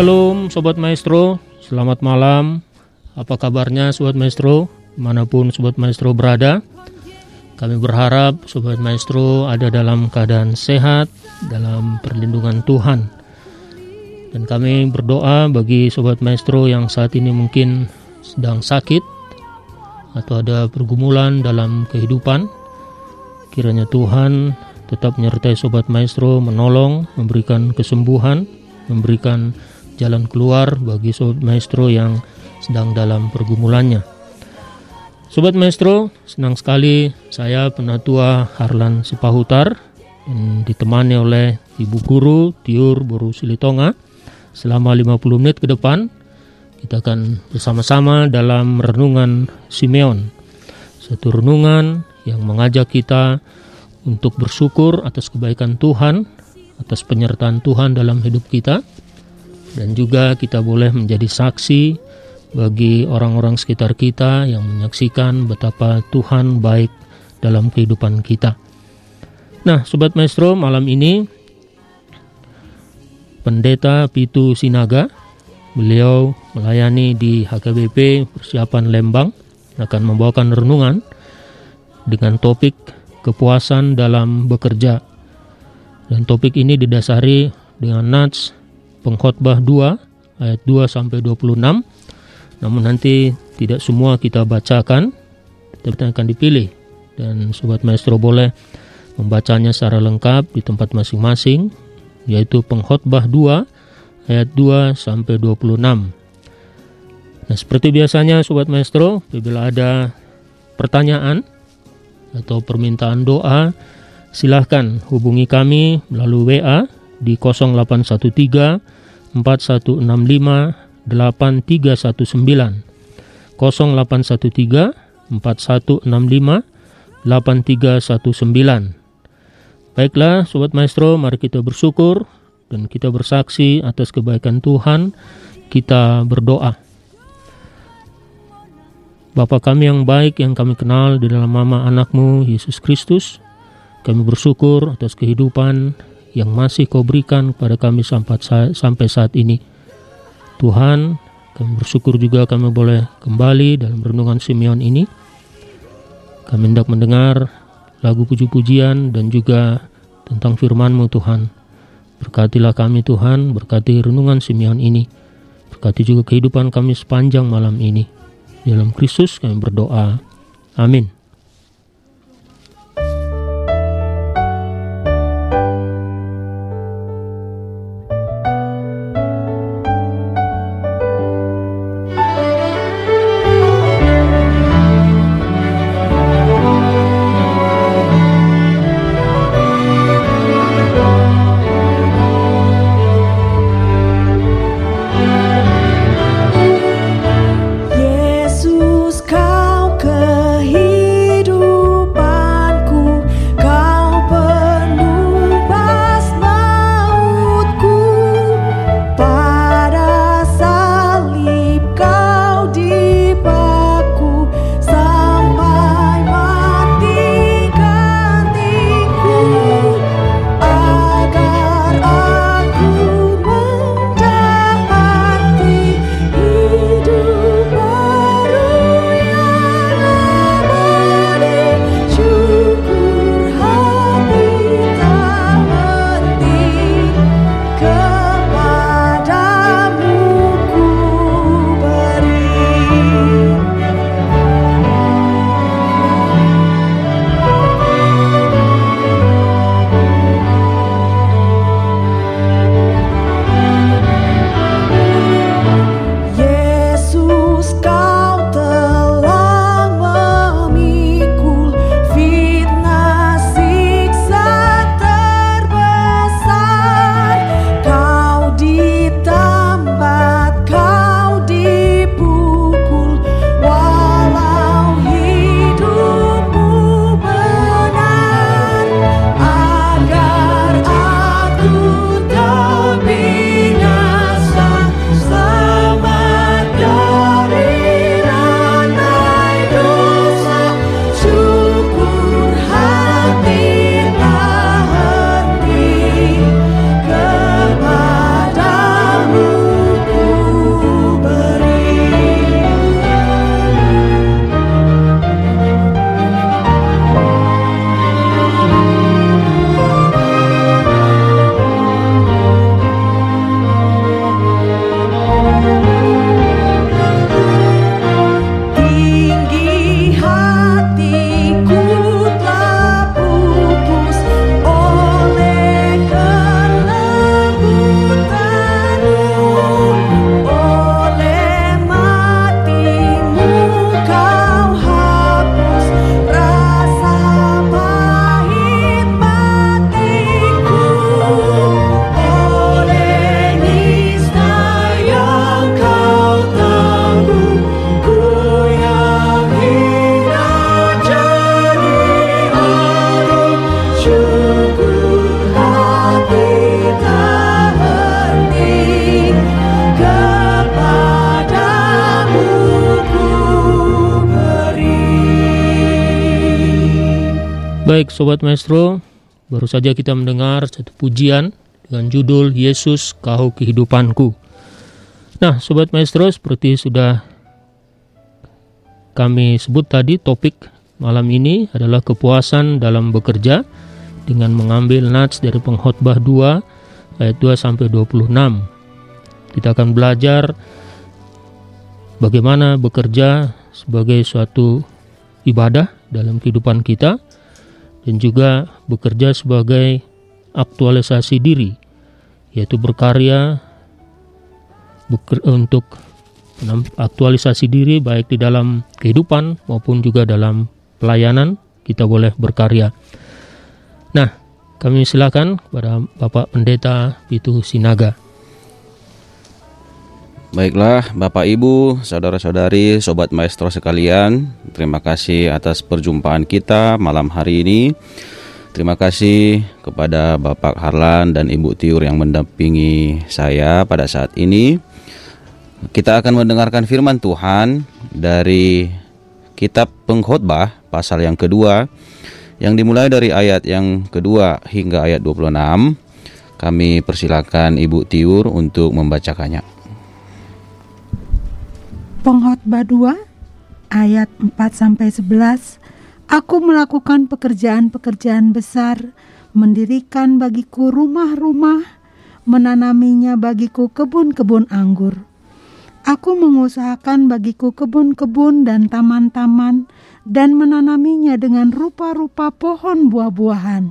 Shalom Sobat Maestro, selamat malam. Apa kabarnya Sobat Maestro, mana pun Sobat Maestro berada Kami berharap Sobat Maestro ada dalam keadaan sehat, dalam perlindungan Tuhan. Dan kami berdoa bagi Sobat Maestro yang saat ini mungkin sedang sakit Atau ada pergumulan dalam kehidupan. Kiranya Tuhan tetap menyertai Sobat Maestro menolong, memberikan kesembuhan, memberikan jalan keluar bagi Sobat Maestro yang sedang dalam pergumulannya. Sobat Maestro, senang sekali saya Penatua Harlan Sipahutar dan ditemani oleh Ibu Guru Tiur Boru Silitonga selama 50 menit ke depan kita akan bersama-sama dalam renungan Simeon. Satu renungan yang mengajak kita untuk bersyukur atas kebaikan Tuhan, atas penyertaan Tuhan dalam hidup kita dan juga kita boleh menjadi saksi bagi orang-orang sekitar kita yang menyaksikan betapa Tuhan baik dalam kehidupan kita. Nah, sobat maestro, malam ini Pendeta Pitu Sinaga, beliau melayani di HKBP Persiapan Lembang akan membawakan renungan dengan topik kepuasan dalam bekerja. Dan topik ini didasari dengan nats pengkhotbah 2 ayat 2 sampai 26. Namun nanti tidak semua kita bacakan, tetapi akan dipilih dan sobat maestro boleh membacanya secara lengkap di tempat masing-masing yaitu pengkhotbah 2 ayat 2 sampai 26. Nah, seperti biasanya sobat maestro, bila ada pertanyaan atau permintaan doa, silahkan hubungi kami melalui WA di 0813 4165 8319 0813 4165 8319 Baiklah Sobat Maestro, mari kita bersyukur dan kita bersaksi atas kebaikan Tuhan. Kita berdoa. Bapa kami yang baik yang kami kenal di dalam nama anakmu Yesus Kristus, kami bersyukur atas kehidupan yang masih kau berikan kepada kami sampai saat ini. Tuhan, kami bersyukur juga kami boleh kembali dalam renungan Simeon ini. Kami hendak mendengar lagu puji-pujian dan juga tentang firman-Mu Tuhan. Berkatilah kami Tuhan, berkati renungan Simeon ini. Berkati juga kehidupan kami sepanjang malam ini. Dalam Kristus kami berdoa. Amin. Baik Sobat Maestro, baru saja kita mendengar satu pujian dengan judul Yesus Kau Kehidupanku. Nah Sobat Maestro seperti sudah kami sebut tadi topik malam ini adalah kepuasan dalam bekerja dengan mengambil nats dari pengkhotbah 2 ayat 2 sampai 26. Kita akan belajar bagaimana bekerja sebagai suatu ibadah dalam kehidupan kita dan juga bekerja sebagai aktualisasi diri, yaitu berkarya beker, untuk aktualisasi diri baik di dalam kehidupan maupun juga dalam pelayanan kita boleh berkarya. Nah, kami silakan kepada Bapak Pendeta Pitu Sinaga. Baiklah, Bapak Ibu, saudara-saudari, sobat maestro sekalian, terima kasih atas perjumpaan kita malam hari ini. Terima kasih kepada Bapak Harlan dan Ibu Tiur yang mendampingi saya pada saat ini. Kita akan mendengarkan firman Tuhan dari kitab Pengkhotbah pasal yang kedua yang dimulai dari ayat yang kedua hingga ayat 26. Kami persilakan Ibu Tiur untuk membacakannya. Pengkhotbah 2 ayat 4 sampai 11 Aku melakukan pekerjaan-pekerjaan besar mendirikan bagiku rumah-rumah menanaminya bagiku kebun-kebun anggur. Aku mengusahakan bagiku kebun-kebun dan taman-taman dan menanaminya dengan rupa-rupa pohon buah-buahan.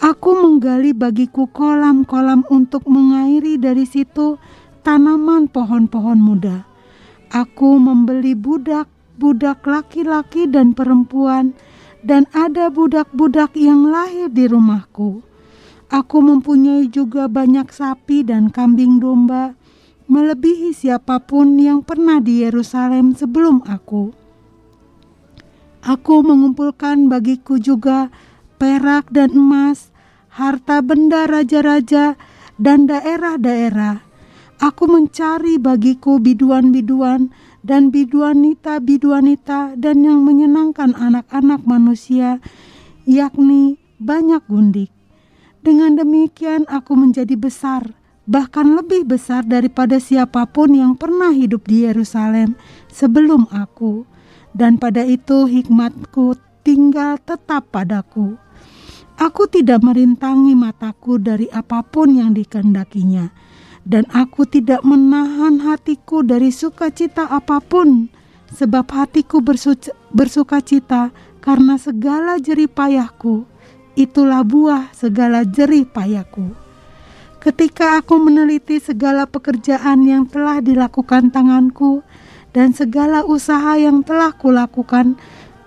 Aku menggali bagiku kolam-kolam untuk mengairi dari situ tanaman pohon-pohon muda Aku membeli budak-budak laki-laki dan perempuan, dan ada budak-budak yang lahir di rumahku. Aku mempunyai juga banyak sapi dan kambing domba, melebihi siapa pun yang pernah di Yerusalem sebelum aku. Aku mengumpulkan bagiku juga perak dan emas, harta benda raja-raja, dan daerah-daerah Aku mencari bagiku biduan-biduan dan biduanita-biduanita dan yang menyenangkan anak-anak manusia, yakni banyak gundik. Dengan demikian aku menjadi besar, bahkan lebih besar daripada siapa pun yang pernah hidup di Yerusalem sebelum aku. Dan pada itu hikmatku tinggal tetap padaku. Aku tidak merintangi mataku dari apa pun yang dikehendakinya dan aku tidak menahan hatiku dari sukacita apa pun, sebab hatiku bersukacita karena segala jerih payahku, itulah buah segala jerih payahku. Ketika aku meneliti segala pekerjaan yang telah dilakukan tanganku dan segala usaha yang telah kulakukan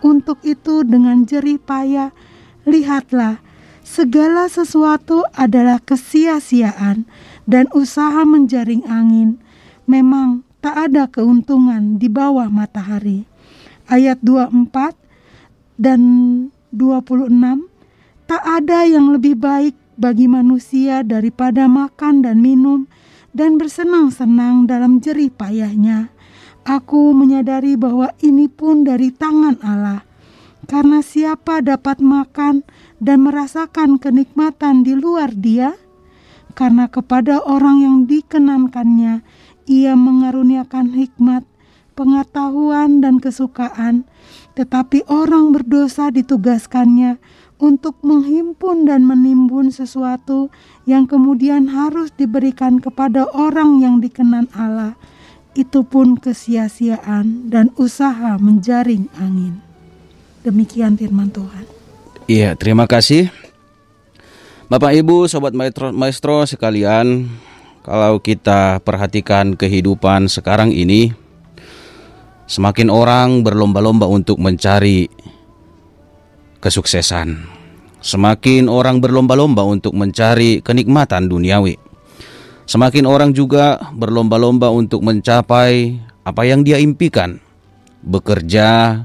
untuk itu dengan jerih payah, lihatlah, segala sesuatu adalah kesia-siaan dan usaha menjaring angin, memang tak ada keuntungan di bawah matahari. Ayat 24 dan 26 Tak ada yang lebih baik bagi manusia daripada makan dan minum dan bersenang-senang dalam jerih payahnya. Aku menyadari bahwa ini pun dari tangan Allah. Karena siapa dapat makan dan merasakan kenikmatan di luar dia? Karena kepada orang yang dikenankannya ia mengaruniakan hikmat, pengetahuan dan kesukaan, tetapi orang berdosa ditugaskannya untuk menghimpun dan menimbun sesuatu yang kemudian harus diberikan kepada orang yang dikenan Allah. Itu pun kesia-siaan dan usaha menjaring angin. Demikian firman Tuhan. Iya, terima kasih Bapak Ibu, sobat maestro, maestro sekalian, kalau kita perhatikan kehidupan sekarang ini, semakin orang berlomba-lomba untuk mencari kesuksesan. Semakin orang berlomba-lomba untuk mencari kenikmatan duniawi. Semakin orang juga berlomba-lomba untuk mencapai apa yang dia impikan. Bekerja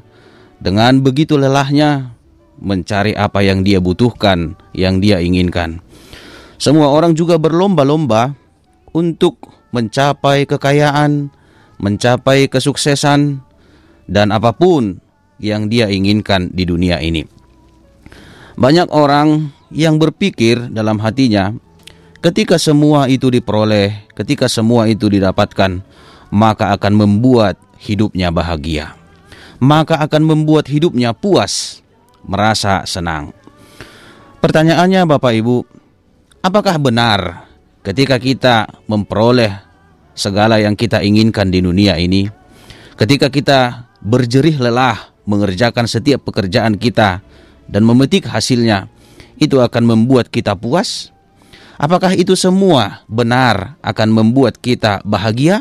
dengan begitu lelahnya mencari apa yang dia butuhkan, yang dia inginkan. Semua orang juga berlomba-lomba untuk mencapai kekayaan, mencapai kesuksesan, dan apa pun yang dia inginkan di dunia ini. Banyak orang yang berpikir dalam hatinya, ketika semua itu diperoleh, ketika semua itu didapatkan, maka akan membuat hidupnya bahagia, maka akan membuat hidupnya puas merasa senang. Pertanyaannya Bapak Ibu, apakah benar ketika kita memperoleh segala yang kita inginkan di dunia ini, ketika kita berjerih lelah mengerjakan setiap pekerjaan kita dan memetik hasilnya, itu akan membuat kita puas? Apakah itu semua benar akan membuat kita bahagia?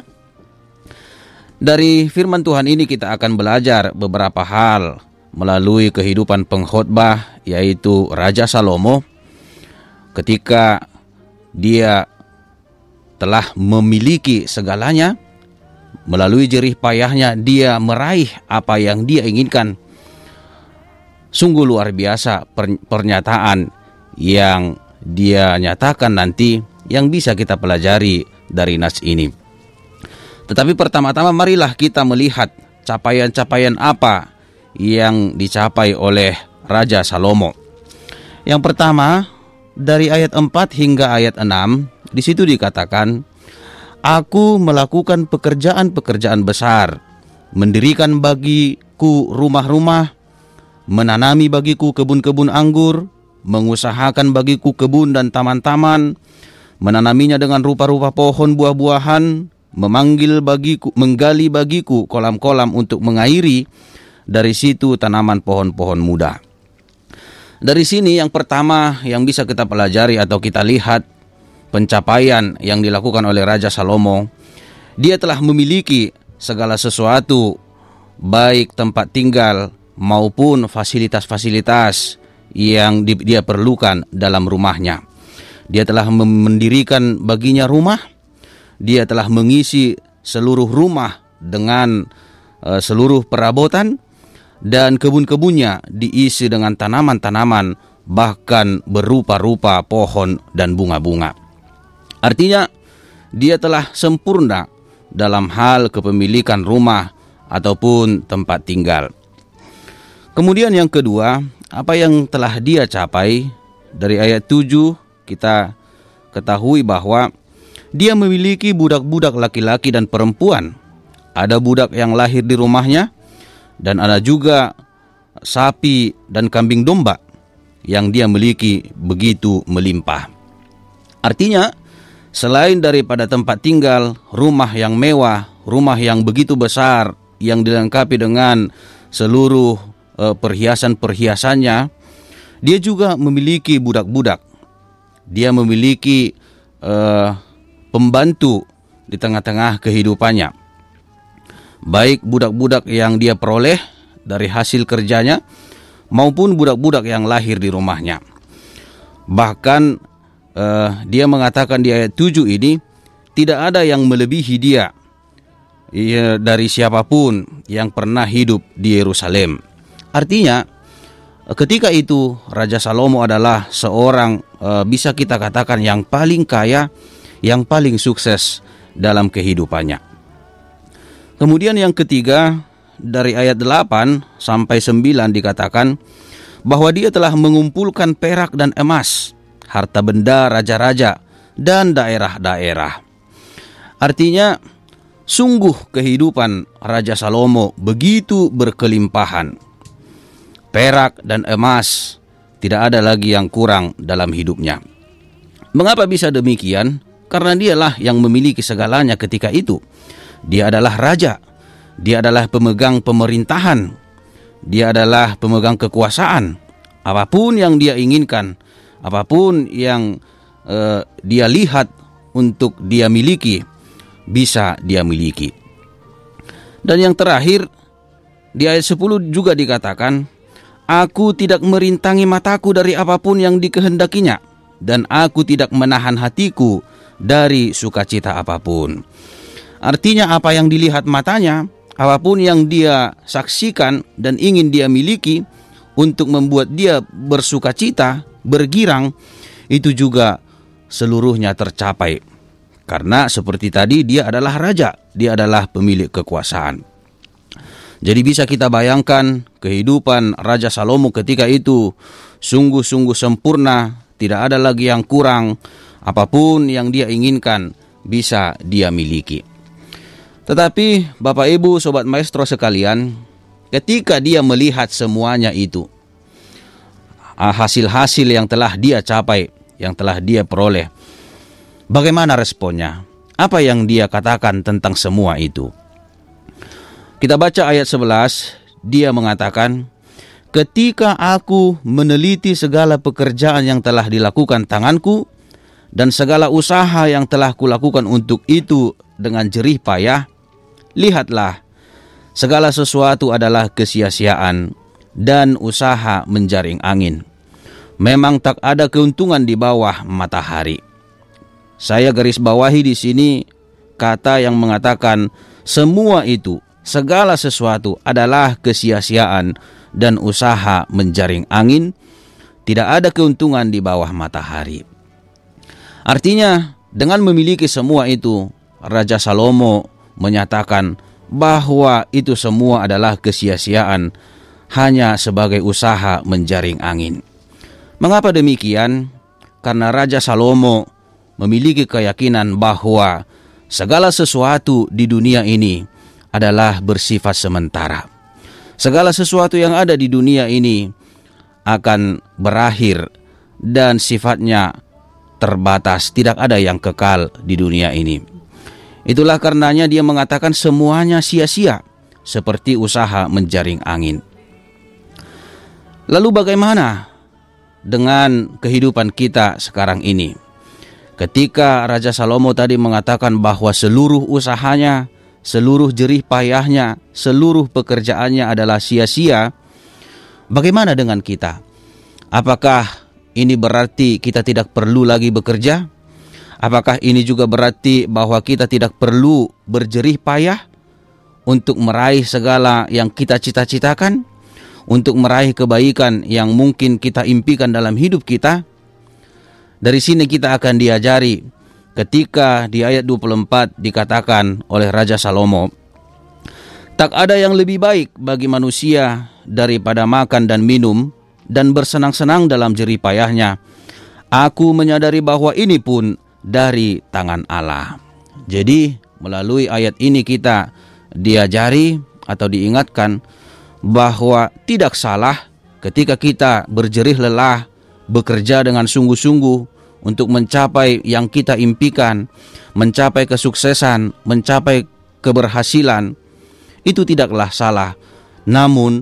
Dari firman Tuhan ini kita akan belajar beberapa hal melalui kehidupan pengkhotbah yaitu Raja Salomo ketika dia telah memiliki segalanya melalui jerih payahnya dia meraih apa yang dia inginkan sungguh luar biasa pernyataan yang dia nyatakan nanti yang bisa kita pelajari dari nas ini. Tetapi pertama-tama marilah kita melihat capaian-capaian apa yang dicapai oleh Raja Salomo. Yang pertama, dari ayat 4 hingga ayat 6, di situ dikatakan, Aku melakukan pekerjaan-pekerjaan besar, mendirikan bagiku rumah-rumah, menanami bagiku kebun-kebun anggur, mengusahakan bagiku kebun dan taman-taman, menanaminya dengan rupa-rupa pohon buah-buahan, memanggil bagiku, menggali bagiku kolam-kolam untuk mengairi, dari situ tanaman pohon-pohon muda. Dari sini yang pertama yang bisa kita pelajari atau kita lihat pencapaian yang dilakukan oleh Raja Salomo, dia telah memiliki segala sesuatu baik tempat tinggal maupun fasilitas-fasilitas yang dia perlukan dalam rumahnya. Dia telah mendirikan baginya rumah dia telah mengisi seluruh rumah dengan uh, seluruh perabotan dan kebun-kebunnya diisi dengan tanaman-tanaman bahkan berupa-rupa pohon dan bunga-bunga. Artinya dia telah sempurna dalam hal kepemilikan rumah ataupun tempat tinggal. Kemudian yang kedua, apa yang telah dia capai dari ayat 7 kita ketahui bahwa dia memiliki budak-budak laki-laki dan perempuan. Ada budak yang lahir di rumahnya dan ada juga sapi dan kambing domba yang dia miliki begitu melimpah. Artinya, selain daripada tempat tinggal, rumah yang mewah, rumah yang begitu besar yang dilengkapi dengan seluruh uh, perhiasan-perhiasannya, dia juga memiliki budak-budak. Dia memiliki uh, pembantu di tengah-tengah kehidupannya. Baik budak-budak yang dia peroleh dari hasil kerjanya maupun budak-budak yang lahir di rumahnya. Bahkan uh, dia mengatakan di ayat 7 ini tidak ada yang melebihi dia ya, dari siapa pun yang pernah hidup di Yerusalem. Artinya ketika itu Raja Salomo adalah seorang uh, bisa kita katakan yang paling kaya yang paling sukses dalam kehidupannya. Kemudian yang ketiga, dari ayat 8 sampai 9 dikatakan bahwa dia telah mengumpulkan perak dan emas, harta benda raja-raja dan daerah-daerah. Artinya, sungguh kehidupan Raja Salomo begitu berkelimpahan. Perak dan emas tidak ada lagi yang kurang dalam hidupnya. Mengapa bisa demikian? karena dialah yang memiliki segalanya ketika itu. Dia adalah raja, dia adalah pemegang pemerintahan, dia adalah pemegang kekuasaan. Apa pun yang dia inginkan, apa pun yang uh, dia lihat untuk dia miliki, bisa dia miliki. Dan yang terakhir, di ayat 10 juga dikatakan, Aku tidak merintangi mataku dari apa pun yang dikehendakinya, dan aku tidak menahan hatiku dari sukacita apa pun. Artinya apa yang dilihat matanya, apa pun yang dia saksikan dan ingin dia miliki untuk membuat dia bersukacita, bergirang, itu juga seluruhnya tercapai. Karena seperti tadi dia adalah raja, dia adalah pemilik kekuasaan. Jadi bisa kita bayangkan kehidupan Raja Salomo ketika itu sungguh-sungguh sempurna, tidak ada lagi yang kurang, Apa pun yang dia inginkan bisa dia miliki. Tetapi Bapak Ibu Sobat Maestro sekalian, ketika dia melihat semuanya itu, ah, hasil-hasil yang telah dia capai, yang telah dia peroleh, bagaimana responnya? Apa yang dia katakan tentang semua itu? Kita baca ayat 11, dia mengatakan, Ketika aku meneliti segala pekerjaan yang telah dilakukan tanganku, dan segala usaha yang telah kulakukan untuk itu dengan jerih payah, lihatlah, segala sesuatu adalah kesia-siaan dan usaha menjaring angin. Memang tak ada keuntungan di bawah matahari. Saya garis bawahi di sini kata yang mengatakan semua itu, segala sesuatu adalah kesia-siaan dan usaha menjaring angin, tidak ada keuntungan di bawah matahari. Artinya, dengan memiliki semua itu, Raja Salomo menyatakan bahwa itu semua adalah kesia-siaan hanya sebagai usaha menjaring angin. Mengapa demikian? Karena Raja Salomo memiliki keyakinan bahwa segala sesuatu di dunia ini adalah bersifat sementara. Segala sesuatu yang ada di dunia ini akan berakhir dan sifatnya terbatas, tidak ada yang kekal di dunia ini. Itulah karenanya dia mengatakan semuanya sia-sia, seperti usaha menjaring angin. Lalu bagaimana dengan kehidupan kita sekarang ini? Ketika Raja Salomo tadi mengatakan bahwa seluruh usahanya, seluruh jerih payahnya, seluruh pekerjaannya adalah sia-sia, bagaimana dengan kita? Apakah ini berarti kita tidak perlu lagi bekerja? Apakah ini juga berarti bahwa kita tidak perlu berjerih payah untuk meraih segala yang kita cita-citakan? Untuk meraih kebaikan yang mungkin kita impikan dalam hidup kita? Dari sini kita akan diajari ketika di ayat 24 dikatakan oleh Raja Salomo, Tak ada yang lebih baik bagi manusia daripada makan dan minum dan bersenang-senang dalam jerih payahnya. Aku menyadari bahwa ini pun dari tangan Allah. Jadi, melalui ayat ini kita diajari atau diingatkan bahwa tidak salah ketika kita berjerih lelah, bekerja dengan sungguh-sungguh untuk mencapai yang kita impikan, mencapai kesuksesan, mencapai keberhasilan. Itu tidaklah salah. Namun,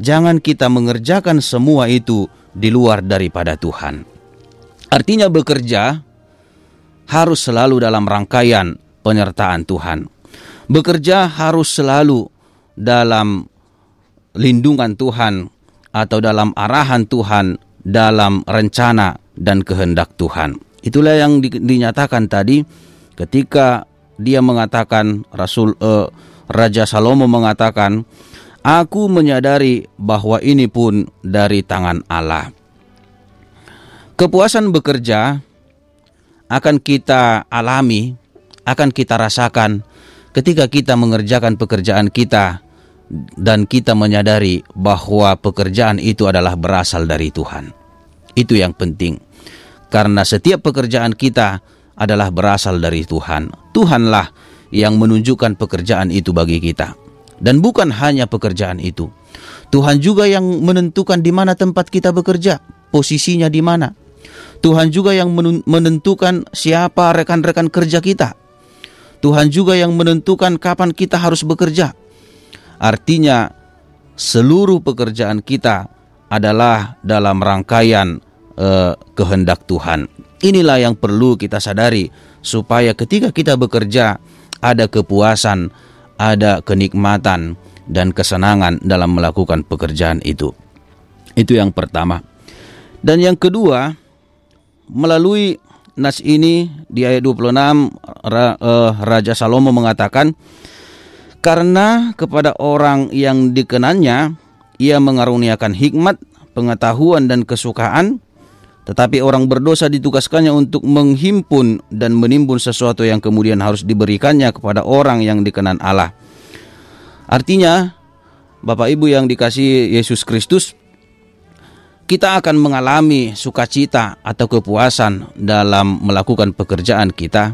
jangan kita mengerjakan semua itu di luar daripada Tuhan. Artinya bekerja harus selalu dalam rangkaian penyertaan Tuhan. Bekerja harus selalu dalam lindungan Tuhan atau dalam arahan Tuhan dalam rencana dan kehendak Tuhan. Itulah yang di, dinyatakan tadi ketika dia mengatakan Rasul uh, Raja Salomo mengatakan Aku menyadari bahwa ini pun dari tangan Allah. Kepuasan bekerja akan kita alami, akan kita rasakan ketika kita mengerjakan pekerjaan kita dan kita menyadari bahwa pekerjaan itu adalah berasal dari Tuhan. Itu yang penting. Karena setiap pekerjaan kita adalah berasal dari Tuhan. Tuhanlah yang menunjukkan pekerjaan itu bagi kita. Dan bukan hanya pekerjaan itu. Tuhan juga yang menentukan di mana tempat kita bekerja, posisinya di mana. Tuhan juga yang menentukan siapa rekan-rekan kerja kita. Tuhan juga yang menentukan kapan kita harus bekerja. Artinya, seluruh pekerjaan kita adalah dalam rangkaian uh, kehendak Tuhan. Inilah yang perlu kita sadari, supaya ketika kita bekerja, ada kepuasan, ada kenikmatan dan kesenangan dalam melakukan pekerjaan itu. Itu yang pertama. Dan yang kedua, melalui nas ini di ayat 26 eh, Raja Salomo mengatakan karena kepada orang yang dikenannya ia mengaruniakan hikmat, pengetahuan dan kesukaan tetapi orang berdosa ditugaskannya untuk menghimpun dan menimbun sesuatu yang kemudian harus diberikannya kepada orang yang dikenan Allah. Artinya, Bapak Ibu yang dikasih Yesus Kristus, kita akan mengalami sukacita atau kepuasan dalam melakukan pekerjaan kita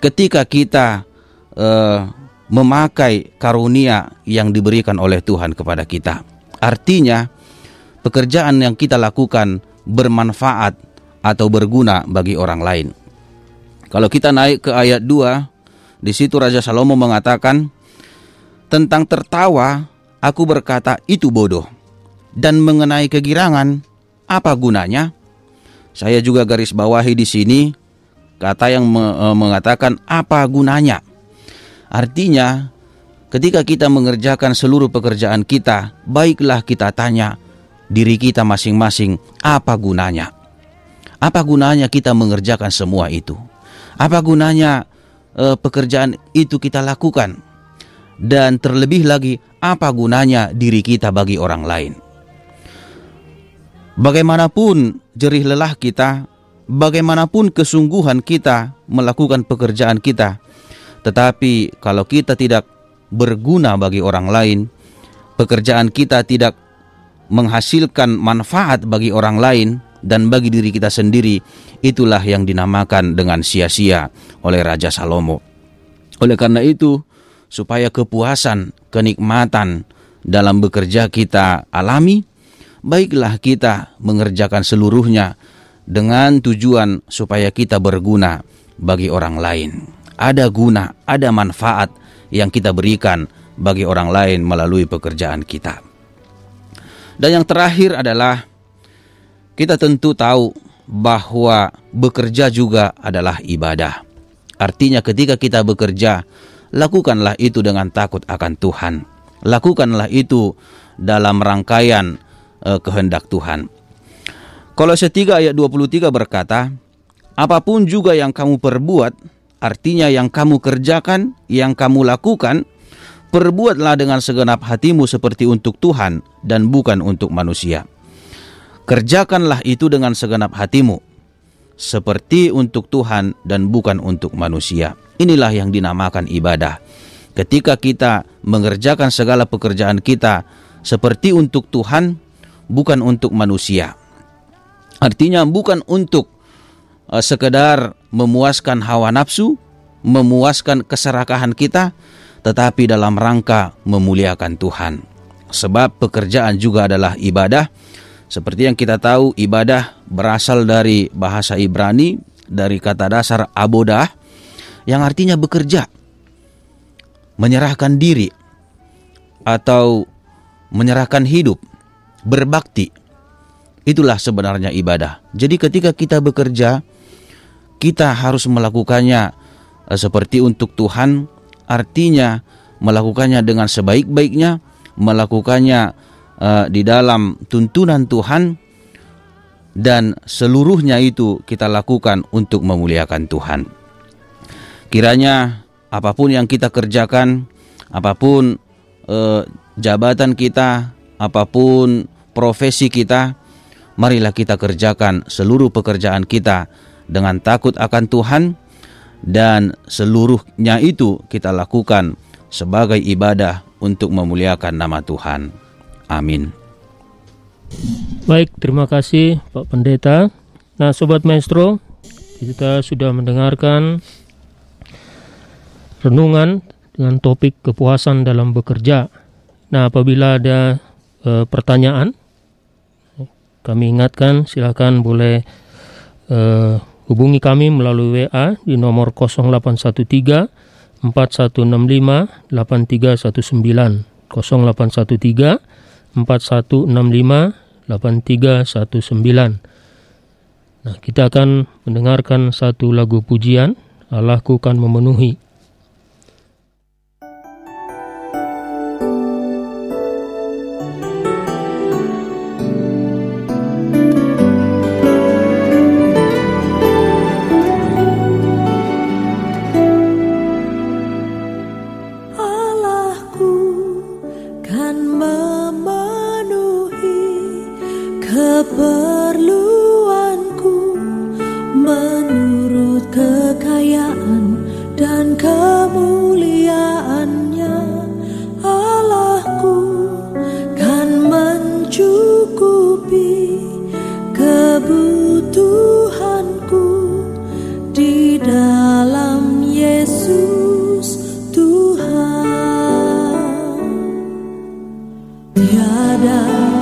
ketika kita uh, memakai karunia yang diberikan oleh Tuhan kepada kita. Artinya, pekerjaan yang kita lakukan bermanfaat atau berguna bagi orang lain. Kalau kita naik ke ayat 2, di situ Raja Salomo mengatakan tentang tertawa, aku berkata itu bodoh. Dan mengenai kegirangan, apa gunanya? Saya juga garis bawahi di sini kata yang e, mengatakan apa gunanya. Artinya, ketika kita mengerjakan seluruh pekerjaan kita, baiklah kita tanya diri kita masing-masing, apa gunanya? Apa gunanya kita mengerjakan semua itu? Apa gunanya uh, pekerjaan itu kita lakukan? Dan terlebih lagi, apa gunanya diri kita bagi orang lain? Bagaimanapun jerih lelah kita, bagaimanapun kesungguhan kita melakukan pekerjaan kita, tetapi kalau kita tidak berguna bagi orang lain, pekerjaan kita tidak menghasilkan manfaat bagi orang lain dan bagi diri kita sendiri, itulah yang dinamakan dengan sia-sia oleh Raja Salomo. Oleh karena itu, supaya kepuasan, kenikmatan dalam bekerja kita alami, baiklah kita mengerjakan seluruhnya dengan tujuan supaya kita berguna bagi orang lain. Ada guna, ada manfaat yang kita berikan bagi orang lain melalui pekerjaan kita. Dan yang terakhir adalah kita tentu tahu bahwa bekerja juga adalah ibadah. Artinya ketika kita bekerja, lakukanlah itu dengan takut akan Tuhan. Lakukanlah itu dalam rangkaian uh, kehendak Tuhan. Kolose 3 ayat 23 berkata, Apa pun juga yang kamu perbuat, Artinya yang kamu kerjakan, yang kamu lakukan, perbuatlah dengan segenap hatimu seperti untuk Tuhan dan bukan untuk manusia. Kerjakanlah itu dengan segenap hatimu, seperti untuk Tuhan dan bukan untuk manusia. Inilah yang dinamakan ibadah. Ketika kita mengerjakan segala pekerjaan kita seperti untuk Tuhan, bukan untuk manusia. Artinya bukan untuk uh, sekedar memuaskan hawa nafsu, memuaskan keserakahan kita, tetapi dalam rangka memuliakan Tuhan. Sebab pekerjaan juga adalah ibadah. Seperti yang kita tahu, ibadah berasal dari bahasa Ibrani, dari kata dasar abodah, yang artinya bekerja, menyerahkan diri, atau menyerahkan hidup, berbakti. Itulah sebenarnya ibadah. Jadi ketika kita bekerja, kita harus melakukannya uh, seperti untuk Tuhan, artinya melakukannya dengan sebaik-baiknya, melakukannya uh, di dalam tuntunan Tuhan, dan seluruhnya itu kita lakukan untuk memuliakan Tuhan. Kiranya apa pun yang kita kerjakan, apa pun uh, jabatan kita, apa pun profesi kita, marilah kita kerjakan seluruh pekerjaan kita dengan takut akan Tuhan dan seluruhnya itu kita lakukan sebagai ibadah untuk memuliakan nama Tuhan. Amin. Baik, terima kasih Pak Pendeta. Nah, Sobat Maestro, kita sudah mendengarkan renungan dengan topik kepuasan dalam bekerja. Nah, apabila ada e, pertanyaan, kami ingatkan silakan boleh e, Hubungi kami melalui WA di nomor 0813 4165 8319 0813 4165 8319 Nah, kita akan mendengarkan satu lagu pujian, Allahku kan memenuhi. Tiada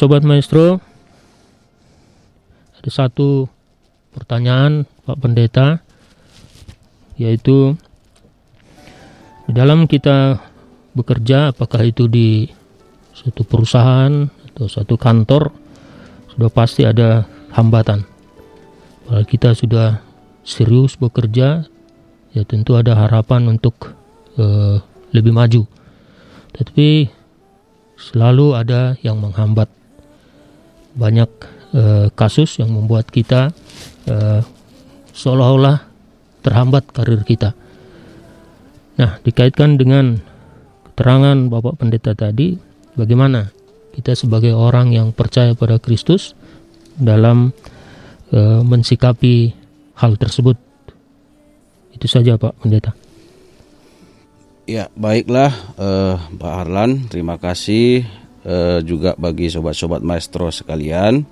Sobat Maestro, ada satu pertanyaan Pak Pendeta, yaitu di dalam kita bekerja, apakah itu di suatu perusahaan atau suatu kantor, sudah pasti ada hambatan. Kalau kita sudah serius bekerja, ya tentu ada harapan untuk uh, lebih maju. Tapi selalu ada yang menghambat. Banyak uh, kasus yang membuat kita uh, seolah-olah terhambat karir kita. Nah, dikaitkan dengan keterangan Bapak Pendeta tadi, bagaimana kita sebagai orang yang percaya pada Kristus dalam uh, mensikapi hal tersebut. Itu saja Pak Pendeta. Ya, baiklah uh, Pak Harlan, terima kasih uh, juga bagi sobat-sobat maestro sekalian.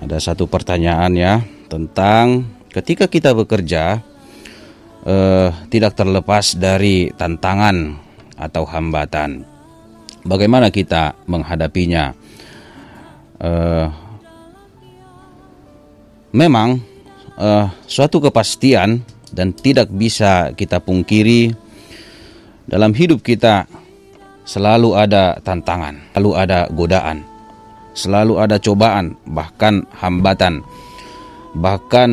Ada satu pertanyaan ya tentang ketika kita bekerja uh, tidak terlepas dari tantangan atau hambatan. Bagaimana kita menghadapinya? Uh, memang uh, suatu kepastian dan tidak bisa kita pungkiri dalam hidup kita selalu ada tantangan, selalu ada godaan, selalu ada cobaan, bahkan hambatan. Bahkan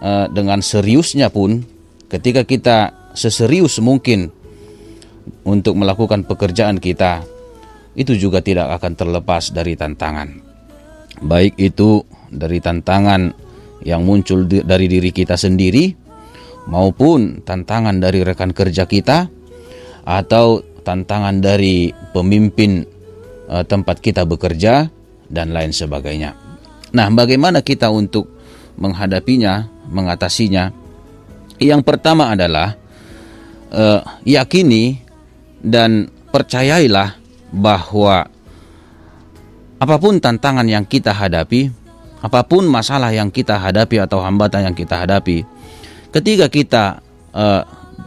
uh, dengan seriusnya pun ketika kita seserius mungkin untuk melakukan pekerjaan kita, itu juga tidak akan terlepas dari tantangan. Baik itu dari tantangan yang muncul dari diri kita sendiri maupun tantangan dari rekan kerja kita atau tantangan dari pemimpin uh, tempat kita bekerja dan lain sebagainya. Nah, bagaimana kita untuk menghadapinya, mengatasinya? Yang pertama adalah uh, yakini dan percayailah bahwa apa pun tantangan yang kita hadapi, apa pun masalah yang kita hadapi atau hambatan yang kita hadapi, ketika kita uh,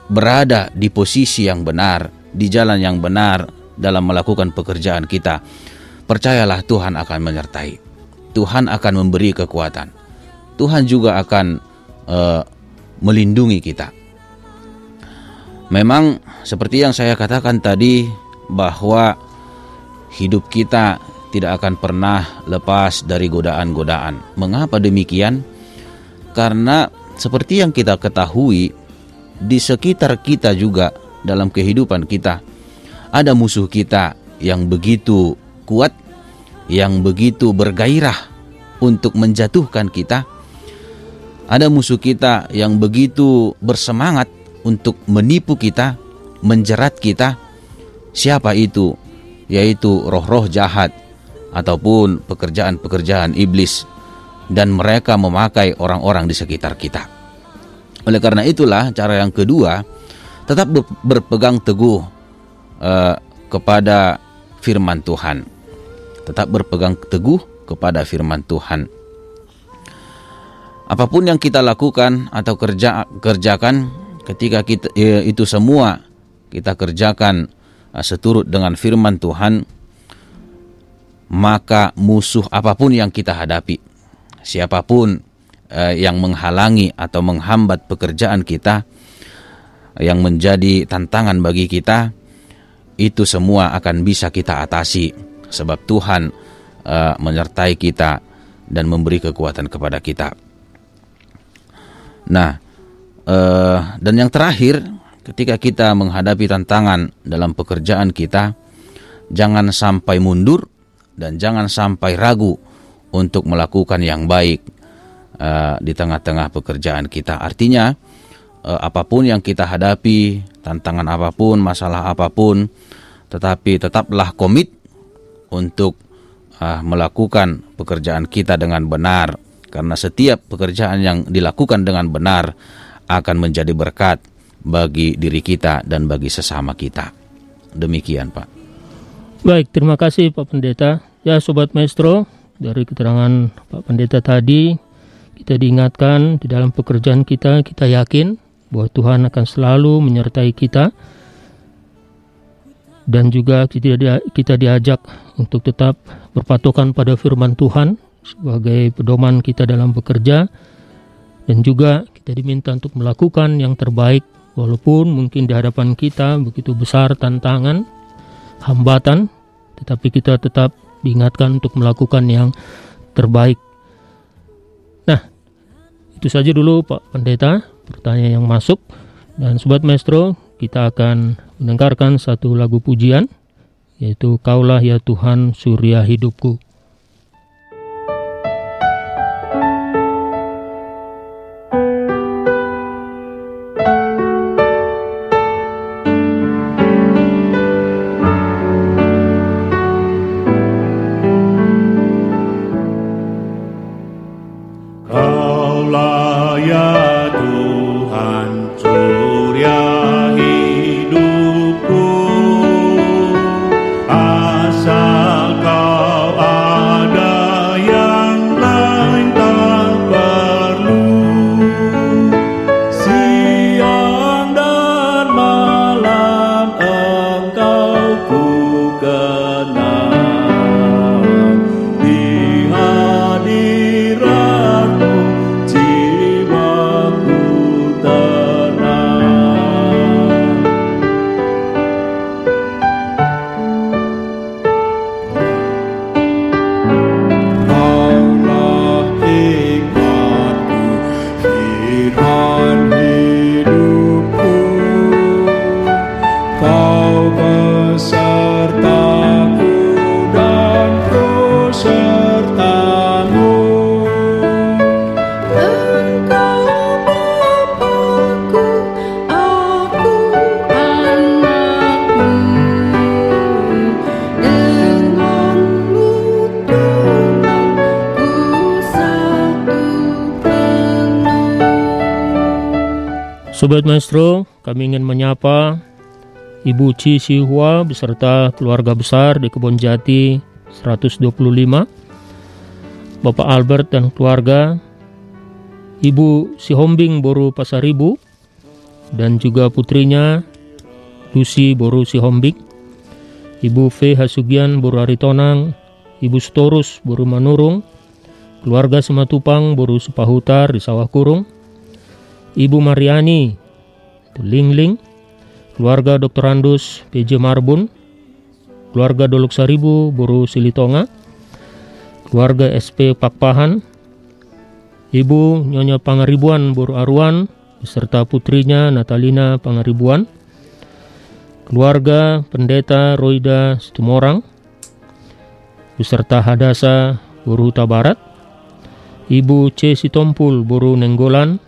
berada di posisi yang benar, di jalan yang benar dalam melakukan pekerjaan kita, percayalah Tuhan akan menyertai. Tuhan akan memberi kekuatan. Tuhan juga akan uh, melindungi kita. Memang seperti yang saya katakan tadi bahwa hidup kita tidak akan pernah lepas dari godaan-godaan. Mengapa demikian? Karena seperti yang kita ketahui di sekitar kita juga dalam kehidupan kita ada musuh kita yang begitu kuat, yang begitu bergairah untuk menjatuhkan kita. Ada musuh kita yang begitu bersemangat untuk menipu kita, menjerat kita. Siapa itu? Yaitu roh-roh jahat ataupun pekerjaan-pekerjaan iblis dan mereka memakai orang-orang di sekitar kita. Oleh karena itulah cara yang kedua tetap berpegang teguh uh, kepada firman Tuhan. Tetap berpegang teguh kepada firman Tuhan. Apa pun yang kita lakukan atau kerja kerjakan ketika kita ya, itu semua kita kerjakan uh, seturut dengan firman Tuhan maka musuh apa pun yang kita hadapi siapa pun uh, yang menghalangi atau menghambat pekerjaan kita yang menjadi tantangan bagi kita itu semua akan bisa kita atasi sebab Tuhan uh, menyertai kita dan memberi kekuatan kepada kita. Nah, uh, dan yang terakhir, ketika kita menghadapi tantangan dalam pekerjaan kita, jangan sampai mundur dan jangan sampai ragu untuk melakukan yang baik uh, di tengah-tengah pekerjaan kita. Artinya uh, apa pun yang kita hadapi, tantangan apa pun, masalah apa pun, tetapi tetaplah komit untuk uh, melakukan pekerjaan kita dengan benar karena setiap pekerjaan yang dilakukan dengan benar akan menjadi berkat bagi diri kita dan bagi sesama kita. Demikian, Pak. Baik, terima kasih Pak Pendeta. Ya, sobat maestro, dari keterangan Pak Pendeta tadi kita diingatkan di dalam pekerjaan kita, kita yakin bahwa Tuhan akan selalu menyertai kita. dan juga kita kita diajak untuk tetap berpatokan pada firman Tuhan sebagai pedoman kita dalam bekerja dan juga kita diminta untuk melakukan yang terbaik walaupun mungkin di hadapan kita begitu besar tantangan hambatan tetapi kita tetap diingatkan untuk melakukan yang terbaik. Nah, itu saja dulu Pak Pendeta pertanyaan yang masuk dan Sobat Maestro kita akan mendengarkan satu lagu pujian yaitu Kaulah ya Tuhan Surya Hidupku. Sobat Maestro, kami ingin menyapa Ibu Ci Sihua beserta keluarga besar di Kebon Jati 125, Bapak Albert dan keluarga, Ibu Sihombing Boru Pasaribu, dan juga putrinya Lucy Boru Sihombing, Ibu V. Hasugian Boru Aritonang, Ibu Storus Boru Manurung, keluarga Sematupang Boru Sepahutar di Sawah Kurung, Ibu Mariani itu Lingling, keluarga Dr. Andus PJ Marbun, keluarga Dolok Saribu Boru Silitonga, keluarga SP Pakpahan, Ibu Nyonya Pangaribuan Boru Arwan, beserta putrinya Natalina Pangaribuan, keluarga Pendeta Roida Situmorang, beserta Hadasa Boru Huta Barat, Ibu C. Sitompul Boru Nenggolan,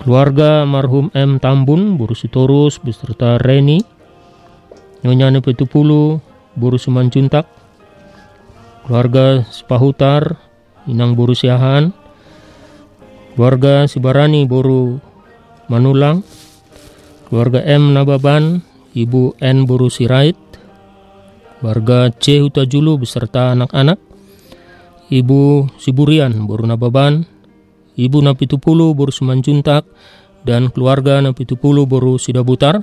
keluarga marhum M. Tambun, Buru Sitorus, beserta Reni, Nyonya Nepetupulu, Buru Sumancuntak, keluarga Sepahutar, Inang Buru Siahan, keluarga Sibarani Buru Manulang, keluarga M. Nababan, Ibu N. Buru Sirait, keluarga C. Hutajulu beserta anak-anak, Ibu Siburian Buru Nababan, Ibu Napitupulu Boru Sumanjuntak dan keluarga Napitupulu Boru Sidabutar,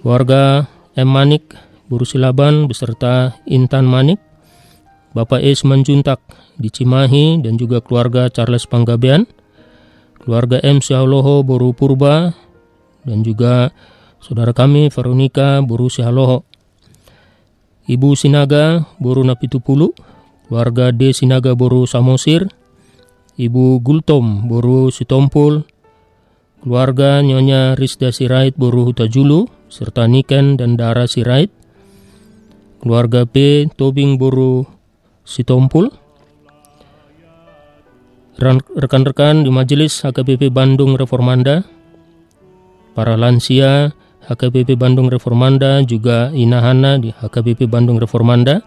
keluarga M. Manik Boru Silaban beserta Intan Manik, Bapak E. Sumanjuntak di Cimahi dan juga keluarga Charles Panggabean, keluarga M. Syahloho Boru Purba dan juga saudara kami Veronica Boru Syahloho, Ibu Sinaga Boru Napitupulu, keluarga D. Sinaga Boru Samosir, Ibu Gultom Boru Sitompul, keluarga Nyonya Rizda Sirait Boru Hutajulu, serta Niken dan Dara Sirait, keluarga P. Tobing Boru Sitompul, rekan-rekan di Majelis HKBP Bandung Reformanda, para lansia HKBP Bandung Reformanda, juga Inahana di HKBP Bandung Reformanda,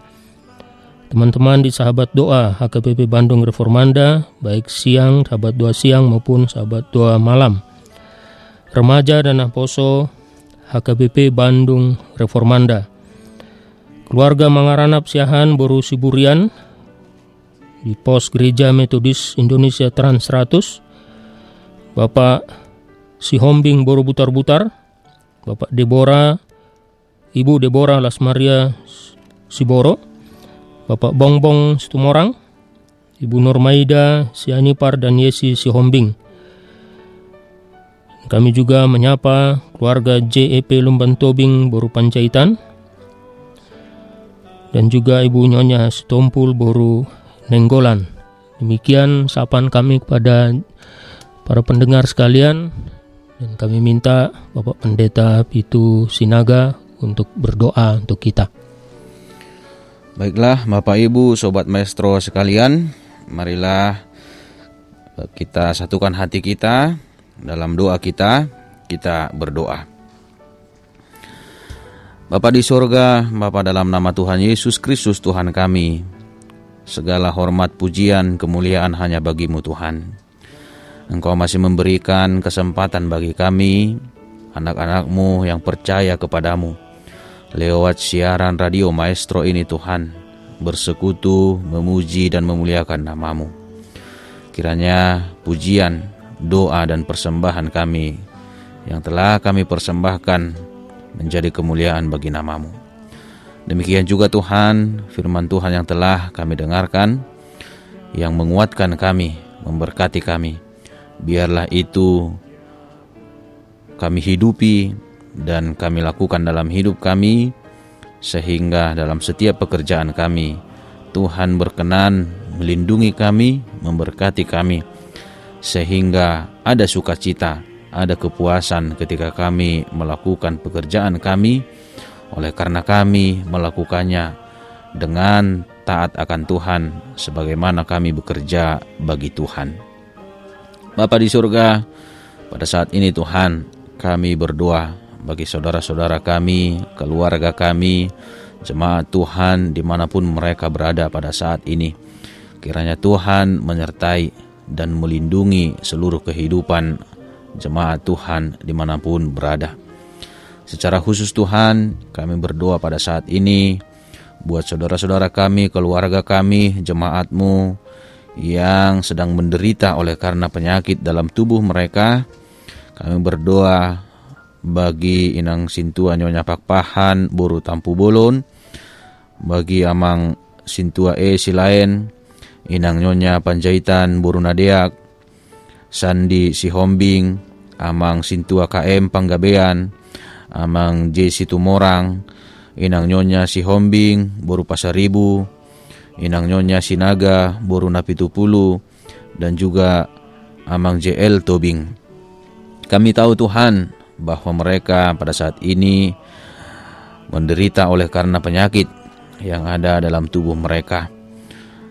teman-teman di sahabat doa HKBP Bandung Reformanda, baik siang, sahabat doa siang maupun sahabat doa malam. Remaja dan Aposo HKBP Bandung Reformanda. Keluarga Mangaranap Siahan Boru Siburian di pos Gereja Metodis Indonesia Trans 100. Bapak Sihombing Boru Butar-Butar, Bapak Deborah, Ibu Deborah Lasmaria Siboro, Bapak Bongbong Situmorang, Ibu Nurmaida Sianipar dan Yesi Sihombing. Kami juga menyapa keluarga JEP Lumban Tobing Boru Pancaitan dan juga Ibu Nyonya Setompul Boru Nenggolan. Demikian sapaan kami kepada para pendengar sekalian dan kami minta Bapak Pendeta Pitu Sinaga untuk berdoa untuk kita. Baiklah Bapak Ibu Sobat Maestro sekalian Marilah kita satukan hati kita Dalam doa kita Kita berdoa. Bapa di sorga Bapa dalam nama Tuhan Yesus Kristus Tuhan kami. Segala hormat pujian kemuliaan hanya bagimu Tuhan. Engkau masih memberikan kesempatan bagi kami Anak-anakmu yang percaya kepadamu lewat siaran radio maestro ini Tuhan bersekutu, memuji dan memuliakan namamu. Kiranya pujian, doa dan persembahan kami yang telah kami persembahkan menjadi kemuliaan bagi namamu. Demikian juga Tuhan, firman Tuhan yang telah kami dengarkan, yang menguatkan kami, memberkati kami. Biarlah itu kami hidupi dan kami lakukan dalam hidup kami, sehingga dalam setiap pekerjaan kami, Tuhan berkenan melindungi kami, memberkati kami, sehingga ada sukacita, ada kepuasan ketika kami melakukan pekerjaan kami, oleh karena kami melakukannya dengan taat akan Tuhan, sebagaimana kami bekerja bagi Tuhan. Bapa di surga, pada saat ini Tuhan, kami berdoa bagi saudara-saudara kami, keluarga kami, jemaat Tuhan di mana pun mereka berada pada saat ini. Kiranya Tuhan menyertai dan melindungi seluruh kehidupan jemaat Tuhan di mana pun berada. Secara khusus Tuhan, kami berdoa pada saat ini buat saudara-saudara kami, keluarga kami, jemaatmu yang sedang menderita oleh karena penyakit dalam tubuh mereka. Kami berdoa bagi inang sintua nyonya pakpahan buru tampu bolon. Bagi amang sintua e silain inang nyonya panjaitan buru nadeak. Sandi si hombing amang sintua KM panggabean. Amang J Situmorang inang nyonya si hombing buru pasaribu inang nyonya sinaga buru napitupulu. Dan juga amang JL Tobing. Kami tahu Tuhan bahwa mereka pada saat ini menderita oleh karena penyakit yang ada dalam tubuh mereka.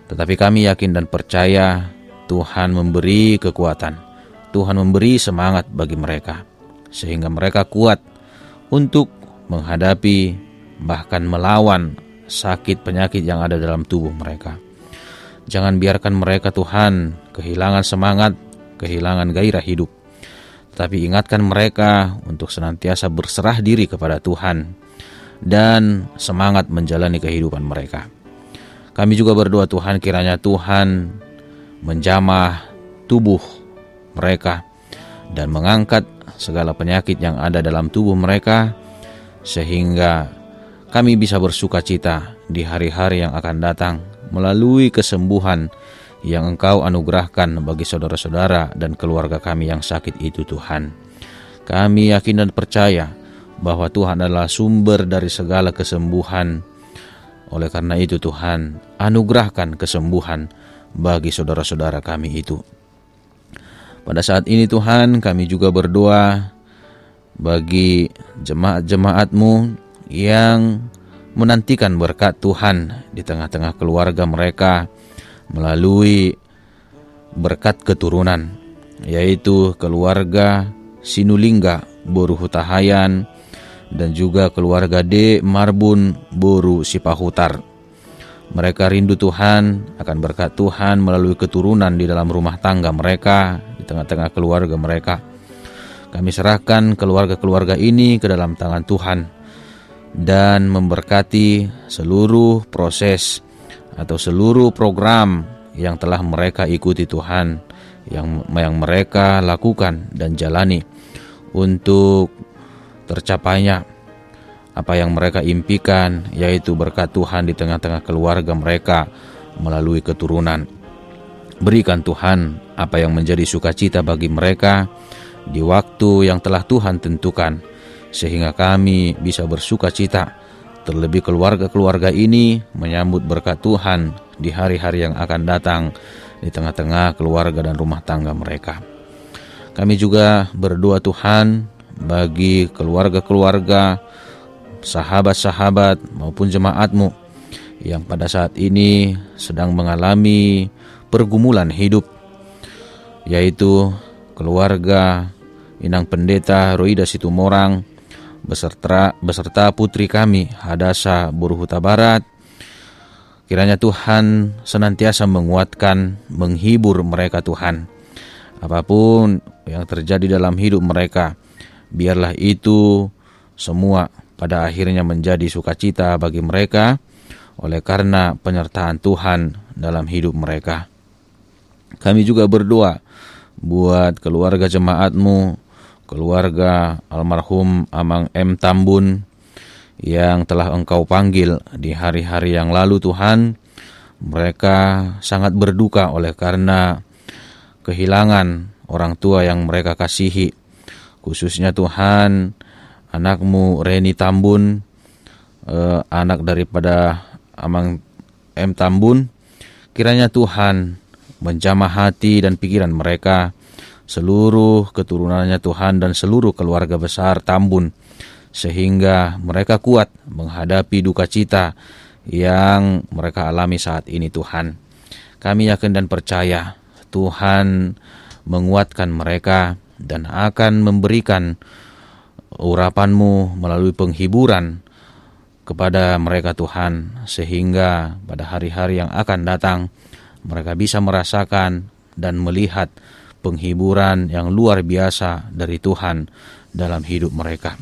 Tetapi kami yakin dan percaya Tuhan memberi kekuatan, Tuhan memberi semangat bagi mereka, sehingga mereka kuat untuk menghadapi bahkan melawan sakit penyakit yang ada dalam tubuh mereka. Jangan biarkan mereka Tuhan kehilangan semangat, kehilangan gairah hidup tapi ingatkan mereka untuk senantiasa berserah diri kepada Tuhan dan semangat menjalani kehidupan mereka. Kami juga berdoa Tuhan kiranya Tuhan menjamah tubuh mereka dan mengangkat segala penyakit yang ada dalam tubuh mereka sehingga kami bisa bersuka cita di hari-hari yang akan datang melalui kesembuhan yang Engkau anugerahkan bagi saudara-saudara dan keluarga kami yang sakit itu Tuhan. Kami yakin dan percaya bahwa Tuhan adalah sumber dari segala kesembuhan. Oleh karena itu Tuhan, anugerahkan kesembuhan bagi saudara-saudara kami itu. Pada saat ini Tuhan kami juga berdoa bagi jemaat-jemaatmu yang menantikan berkat Tuhan di tengah-tengah keluarga mereka, melalui berkat keturunan yaitu keluarga Sinulingga Boru Hutahayan dan juga keluarga D Marbun Boru Sipahutar. Mereka rindu Tuhan akan berkat Tuhan melalui keturunan di dalam rumah tangga mereka, di tengah-tengah keluarga mereka. Kami serahkan keluarga-keluarga ini ke dalam tangan Tuhan dan memberkati seluruh proses atau seluruh program yang telah mereka ikuti Tuhan yang yang mereka lakukan dan jalani untuk tercapainya apa yang mereka impikan, yaitu berkat Tuhan di tengah-tengah keluarga mereka melalui keturunan. Berikan Tuhan apa yang menjadi sukacita bagi mereka di waktu yang telah Tuhan tentukan, sehingga kami bisa bersuka cita. Terlebih keluarga-keluarga ini menyambut berkat Tuhan di hari-hari yang akan datang di tengah-tengah keluarga dan rumah tangga mereka. Kami juga berdoa Tuhan bagi keluarga-keluarga, sahabat-sahabat maupun jemaatmu yang pada saat ini sedang mengalami pergumulan hidup, yaitu keluarga Inang Pendeta Roida Situmorang beserta, beserta putri kami Hadasa Buruhuta Barat. Kiranya Tuhan senantiasa menguatkan, menghibur mereka Tuhan. Apa pun yang terjadi dalam hidup mereka, biarlah itu semua pada akhirnya menjadi sukacita bagi mereka oleh karena penyertaan Tuhan dalam hidup mereka. Kami juga berdoa buat keluarga jemaatmu, keluarga almarhum Amang M. Tambun yang telah engkau panggil di hari-hari yang lalu Tuhan. Mereka sangat berduka oleh karena kehilangan orang tua yang mereka kasihi. Khususnya Tuhan, anakmu Reni Tambun, eh, anak daripada Amang M. Tambun, kiranya Tuhan menjamah hati dan pikiran mereka, seluruh keturunannya Tuhan dan seluruh keluarga besar Tambun, sehingga mereka kuat menghadapi duka cita yang mereka alami saat ini Tuhan. Kami yakin dan percaya Tuhan menguatkan mereka dan akan memberikan urapanmu melalui penghiburan kepada mereka Tuhan sehingga pada hari-hari yang akan datang mereka bisa merasakan dan melihat penghiburan yang luar biasa dari Tuhan dalam hidup mereka.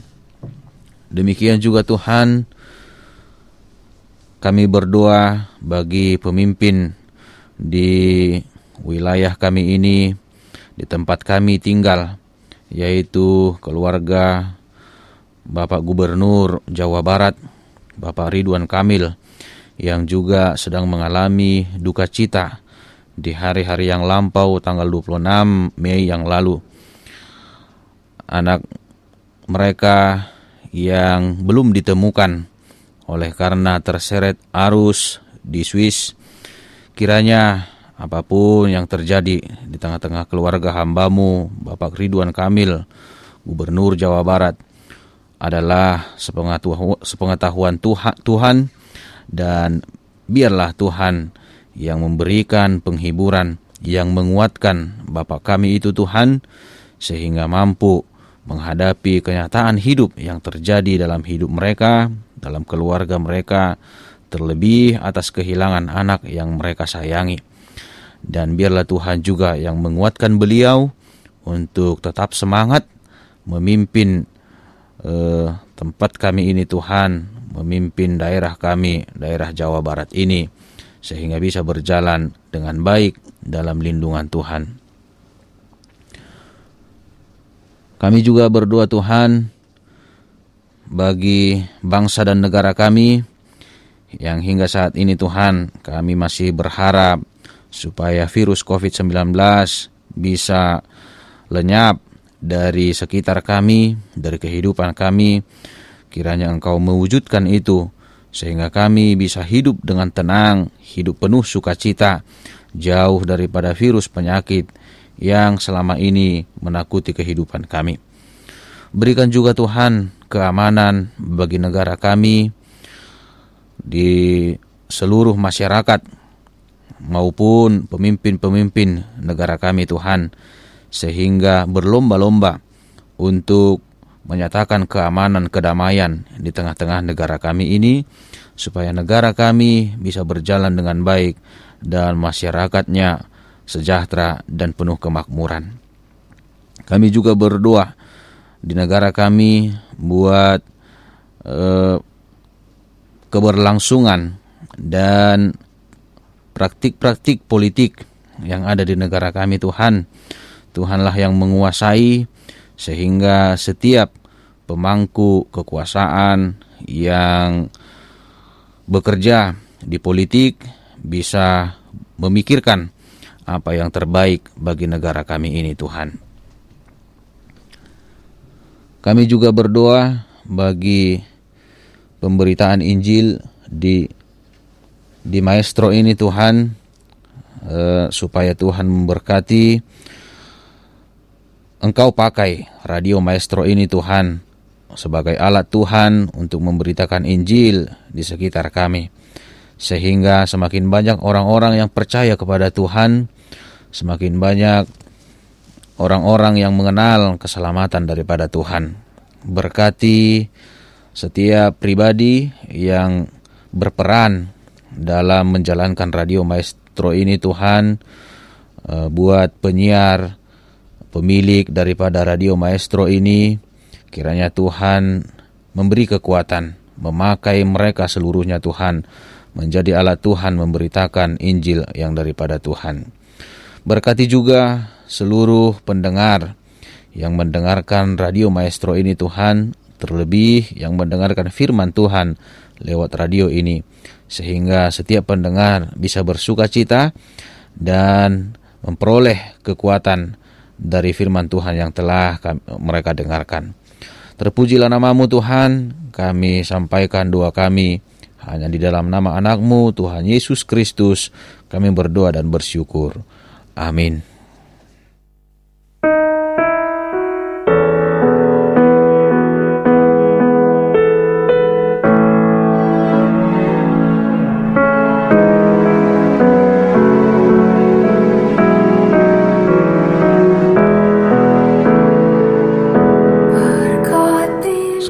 Demikian juga Tuhan, kami berdoa bagi pemimpin di wilayah kami ini, di tempat kami tinggal, yaitu keluarga Bapak Gubernur Jawa Barat, Bapak Ridwan Kamil, yang juga sedang mengalami duka cita di hari-hari yang lampau tanggal 26 Mei yang lalu. Anak mereka yang belum ditemukan oleh karena terseret arus di Swiss. Kiranya apa pun yang terjadi di tengah-tengah keluarga hambamu, Bapak Ridwan Kamil, Gubernur Jawa Barat, adalah sepengetahuan Tuhan dan biarlah Tuhan yang memberikan penghiburan, yang menguatkan Bapak kami itu Tuhan, sehingga mampu menghadapi kenyataan hidup yang terjadi dalam hidup mereka, dalam keluarga mereka, terlebih atas kehilangan anak yang mereka sayangi. Dan biarlah Tuhan juga yang menguatkan beliau untuk tetap semangat memimpin eh, tempat kami ini Tuhan, memimpin daerah kami, daerah Jawa Barat ini, sehingga bisa berjalan dengan baik dalam lindungan Tuhan. Kami juga berdoa Tuhan bagi bangsa dan negara kami yang hingga saat ini Tuhan kami masih berharap supaya virus COVID-19 bisa lenyap dari sekitar kami, dari kehidupan kami. Kiranya Engkau mewujudkan itu sehingga kami bisa hidup dengan tenang, hidup penuh sukacita, jauh daripada virus penyakit yang selama ini menakuti kehidupan kami. Berikan juga Tuhan keamanan bagi negara kami di seluruh masyarakat maupun pemimpin-pemimpin negara kami Tuhan sehingga berlomba-lomba untuk menyatakan keamanan kedamaian di tengah-tengah negara kami ini supaya negara kami bisa berjalan dengan baik dan masyarakatnya sejahtera dan penuh kemakmuran. Kami juga berdoa di negara kami buat eh, keberlangsungan dan praktik-praktik politik yang ada di negara kami Tuhan Tuhanlah yang menguasai sehingga setiap pemangku kekuasaan yang bekerja di politik bisa memikirkan apa yang terbaik bagi negara kami ini Tuhan. Kami juga berdoa bagi pemberitaan Injil di di maestro ini Tuhan eh, supaya Tuhan memberkati Engkau pakai radio maestro ini Tuhan sebagai alat Tuhan untuk memberitakan Injil di sekitar kami sehingga semakin banyak orang-orang yang percaya kepada Tuhan semakin banyak orang-orang yang mengenal keselamatan daripada Tuhan. Berkati setiap pribadi yang berperan dalam menjalankan radio maestro ini Tuhan eh, buat penyiar pemilik daripada radio maestro ini kiranya Tuhan memberi kekuatan memakai mereka seluruhnya Tuhan menjadi alat Tuhan memberitakan Injil yang daripada Tuhan. Berkati juga seluruh pendengar yang mendengarkan radio maestro ini Tuhan, terlebih yang mendengarkan firman Tuhan lewat radio ini, sehingga setiap pendengar bisa bersuka cita dan memperoleh kekuatan dari firman Tuhan yang telah kami- mereka dengarkan. Terpujilah namamu Tuhan, kami sampaikan doa kami hanya di dalam nama anakmu Tuhan Yesus Kristus kami berdoa dan bersyukur. Amin.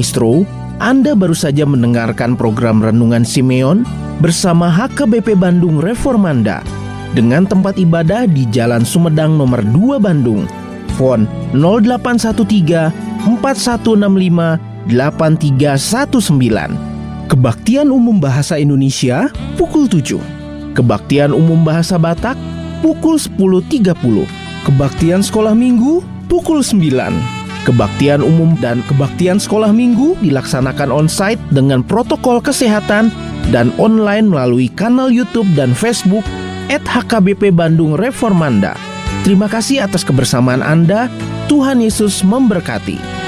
Maestro, Anda baru saja mendengarkan program Renungan Simeon bersama HKBP Bandung Reformanda dengan tempat ibadah di Jalan Sumedang nomor 2 Bandung. Fon 0813 4165 8319. Kebaktian Umum Bahasa Indonesia pukul 7. Kebaktian Umum Bahasa Batak pukul 10.30. Kebaktian Sekolah Minggu pukul 9. Kebaktian umum dan kebaktian sekolah minggu dilaksanakan on-site dengan protokol kesehatan dan online melalui kanal YouTube dan Facebook at HKBP Bandung Reformanda. Terima kasih atas kebersamaan Anda. Tuhan Yesus memberkati.